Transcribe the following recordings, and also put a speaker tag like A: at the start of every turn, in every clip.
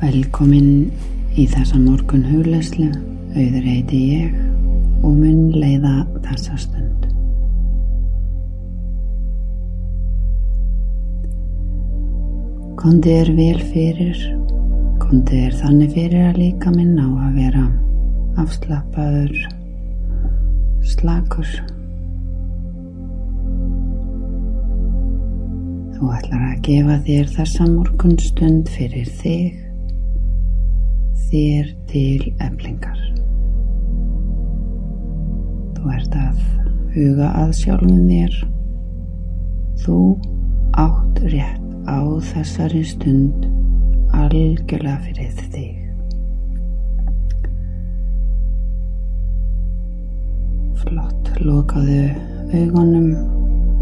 A: Velkomin í þessa morgun hugleislu, auður heiti ég og mun leiða þessa stund. Kondi er vel fyrir, kondi er þannig fyrir að líka minn á að vera afslappaður, slakur. Þú ætlar að gefa þér þessa morgun stund fyrir þig, þér til eflingar. Þú ert að huga að sjálfum þér. Þú átt rétt á þessari stund algjörlega fyrir þig. Flott, lokaðu augunum,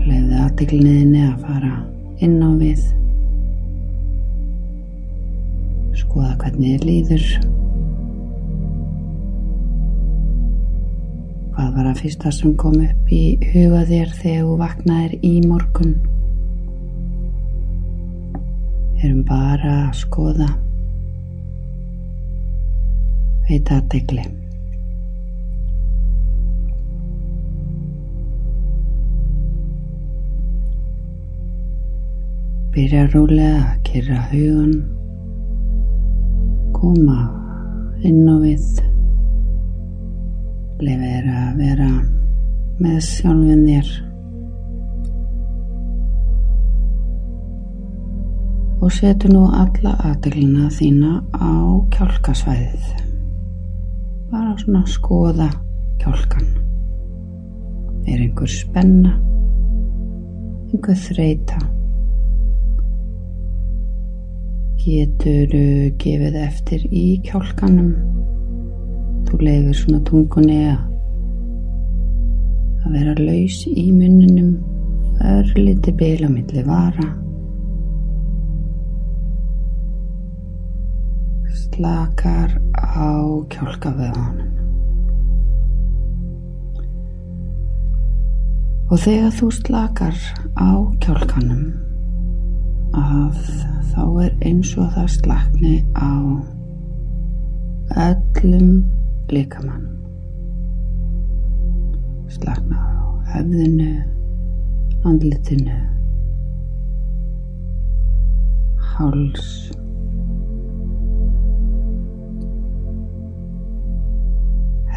A: leiði aðdeglinniðinni að fara inn á við. Skoða hvernig þið líður. Hvað var að fyrsta sem kom upp í huga þér þegar þú vaknaðir í morgun? Erum bara að skoða. Veita að degli. Byrja rólega að kyrra hugun, koma inn á við, lefa þér að vera með sjálfinn þér og setu nú alla aðdeglina þína á kjálkasvæðið. Bara svona að skoða kjálkan. Er einhver spenna, einhver þreita. Getur gefið eftir í kjálkanum. Þú leifir svona tungunni að vera laus í munninum, örliti bil á milli vara. Slakar á kjálkavöðanum. Og þegar þú slakar á kjálkanum að þá er eins og það slakni á öllum líkamannum. Slakna á hefðinu, andlitinu, háls,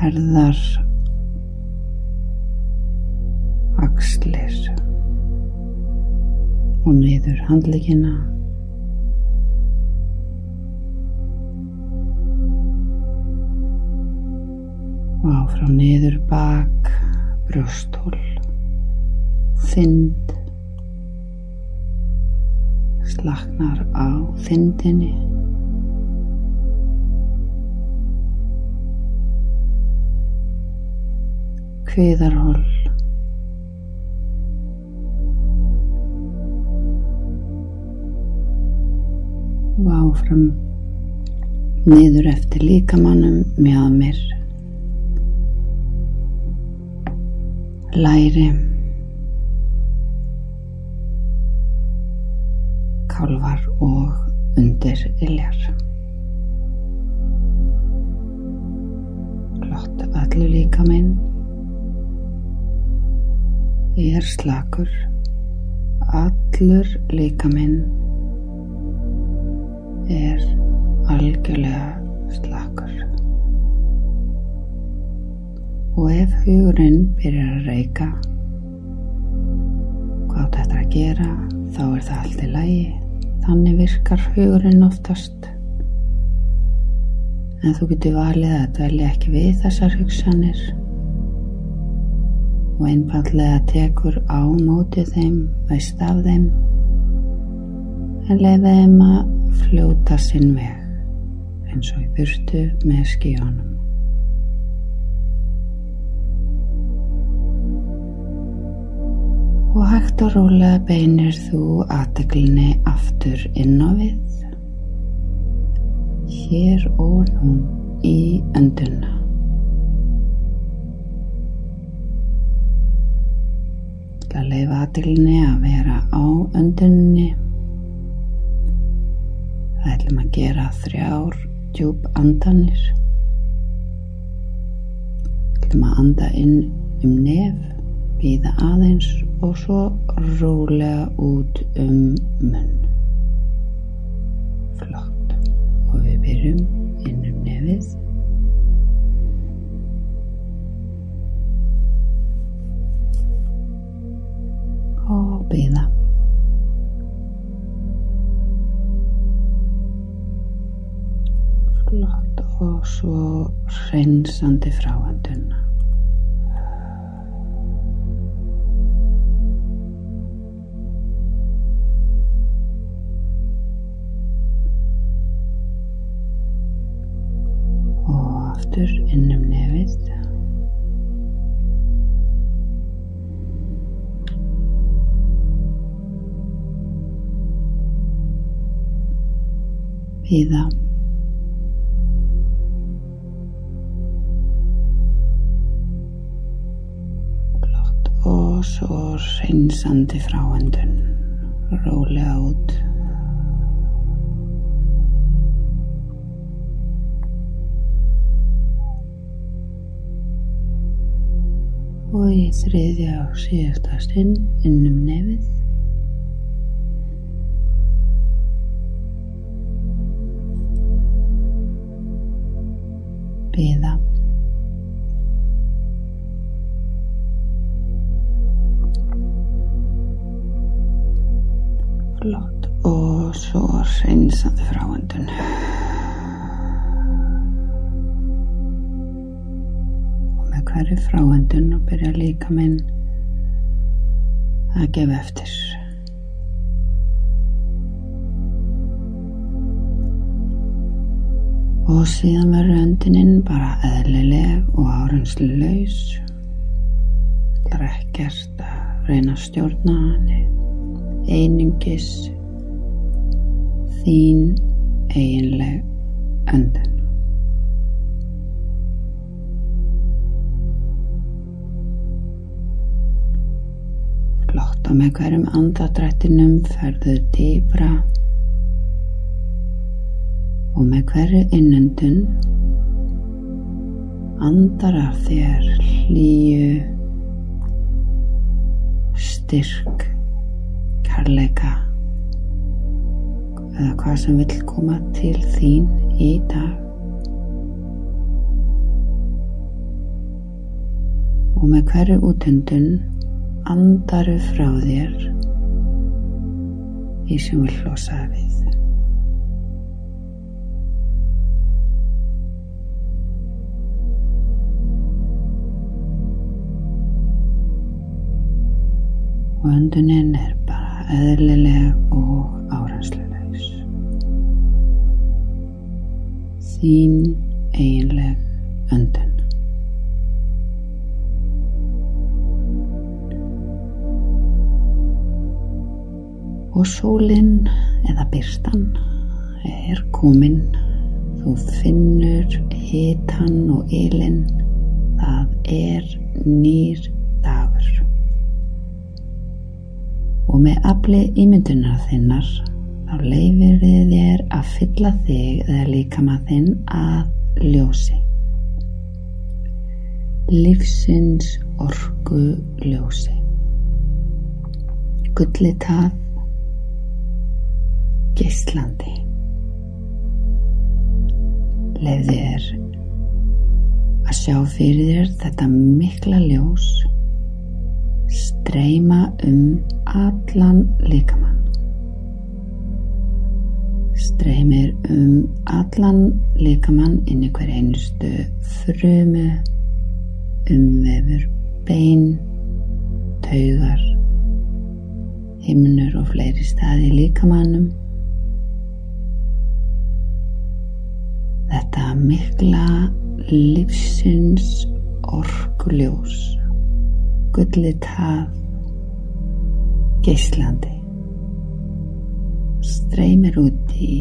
A: herðar, axlir og niður handleikina og áfram niður bak brjóstól þynd. Slaknar á þyndinni. Kviðarhól áfram niður eftir líkamannum með mér læri kálvar og undir iljar. Flott allu líkaminn er slakur. Allur líkaminn er algjörlega slakur. Og ef hugurinn byrjar að reyka hvað þetta að gera? Þá er það allt í lagi. Þannig virkar hugurinn oftast. En þú getur valið að dvelja ekki við þessar hugsanir. Og einfallega tekur á móti þeim veist af þeim. En leiða þeim að fljóta sinn veg eins og í burtu með skíunum. Og hægt og rólega beinir þú aðteglinni aftur inn á við, hér og nú í önduna. Það leifa aðteglinni að vera á öndunni Það ætlum að gera þrjár djúb andanir. Við ætlum að anda inn um nef, býða aðeins og svo rólega út um munn. Flott. Og við byrjum inn um nefið. Og býða. Svo hreinsandi fráöndun. Og aftur inn um nefið. Bíða. Flott svo hreinsandi fráöndun. Rólega út. Og í þriðja og síðasta stinn inn um nefið. Bíða. Hreinsandi fráöndun. Og með hverju fráöndun og byrja líka minn að gefa eftir. Og síðan verður öndininn bara eðlileg og árenslu laus. Það er ekkert að reyna að stjórna henni. Einungis þín eiginleg öndun. Flott og með hverjum andadrættinum ferðu dýbra og með hverju innöndun andar af þér hlýju, styrk, kærleika eða hvað sem vill koma til þín í dag. Og með hverju útöndun andaru frá þér í sem vil losa við. og öndunin er bara eðlileg og Þín eiginleg öndun. Og sólinn eða byrstan er komin. Þú finnur hitan og ylinn. Það er nýr dagur og með afli ímyndunar þinnar þá leifir þið að fylla þig eða líkama þinn að ljósi. Lífsins orgu ljósi. Gullitað geislandi. Leif þér að sjá fyrir þér þetta mikla ljós streyma um allan líkamann. Streymir um allan líkamann inn í hver einustu frumu, umvefur bein, taugar, himnur og fleiri staði líkamannum. Þetta mikla lífsins orkuljós gullið tað geislandi streymir út í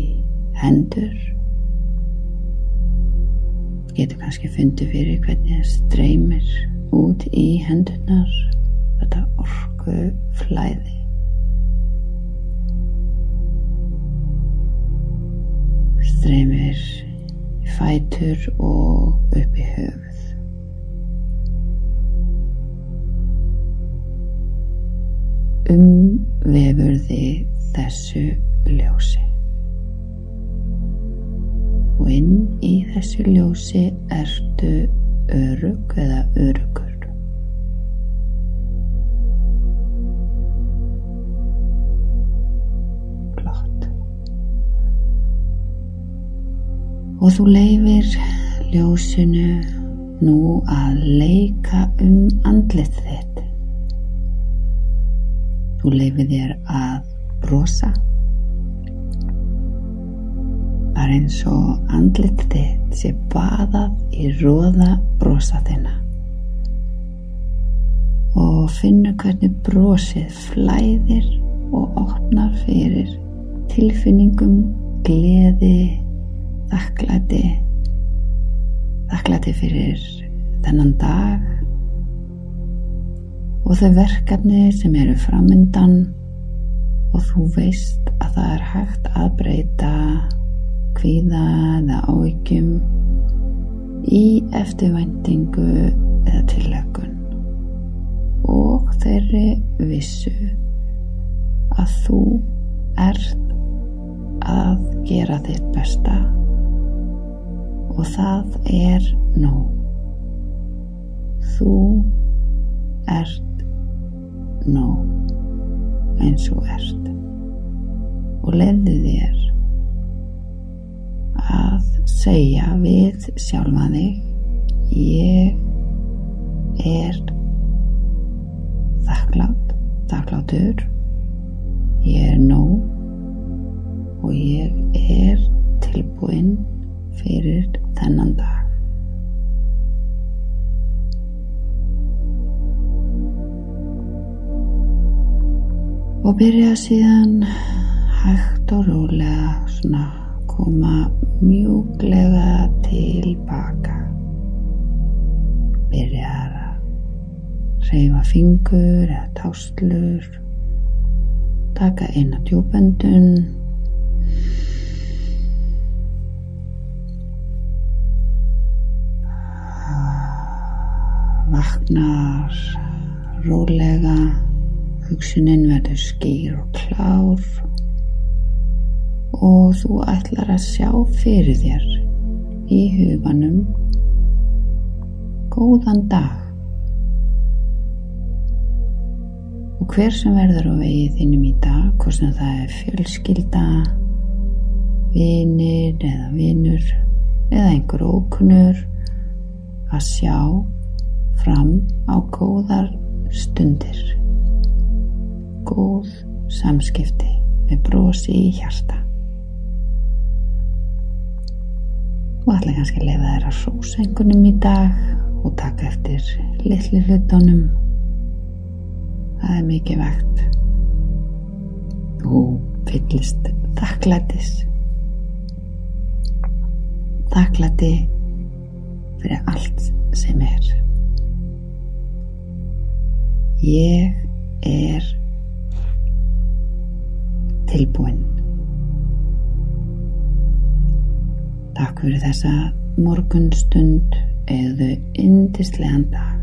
A: hendur getur kannski fundið fyrir hvernig það streymir út í hendurnar þetta orku flæði streymir í fætur og upp í höfuð. Umvefur þig þessu ljósi. Og inn í þessu ljósi ertu örug eða örugur. Flott. Og þú leifir ljósinu nú að leika um andlit þitt. Þú leifir þér að brosa. Er eins og andlit þitt sé baðað í róða brosa þina. Og finnur hvernig brosið flæðir og opnar fyrir tilfinningum, gleði, þakklæti, þakklæti fyrir þennan dag og þau verkefni sem eru framöndan og þú veist að það er hægt að breyta kvíða eða áhyggjum í eftirvæntingu eða tillökun og þeirri vissu að þú ert að gera þitt besta. Og það er nóg. Þú ert nóg eins og ert. Og lefði þér segja við sjálfa þig ég er þakklátt, þakklátur ég er nóg og ég er tilbúinn fyrir þennan dag. Og byrja síðan hægt og rólega svona koma mjúglega tilbaka byrja að reyfa fingur eða táslur taka eina djúbendun vaknar rólega hugsunin verður skýr og klár og þú ætlar að sjá fyrir þér í huganum góðan dag. Og hver sem verður á vegið þínum í dag hvort sem það er fjölskylda vinir eða vinur eða einhver ókunnur að sjá fram á góðar stundir. Góð samskipti með brosi í hjarta og ætla kannski að þér að hrósa einhvernum í dag og taka eftir litli hlutunum. Það er mikið vegt og fyllist þakklætis. Þakklæti fyrir allt sem er. Ég er tilbúinn Takk fyrir þessa morgunstund. Eða indislegan dag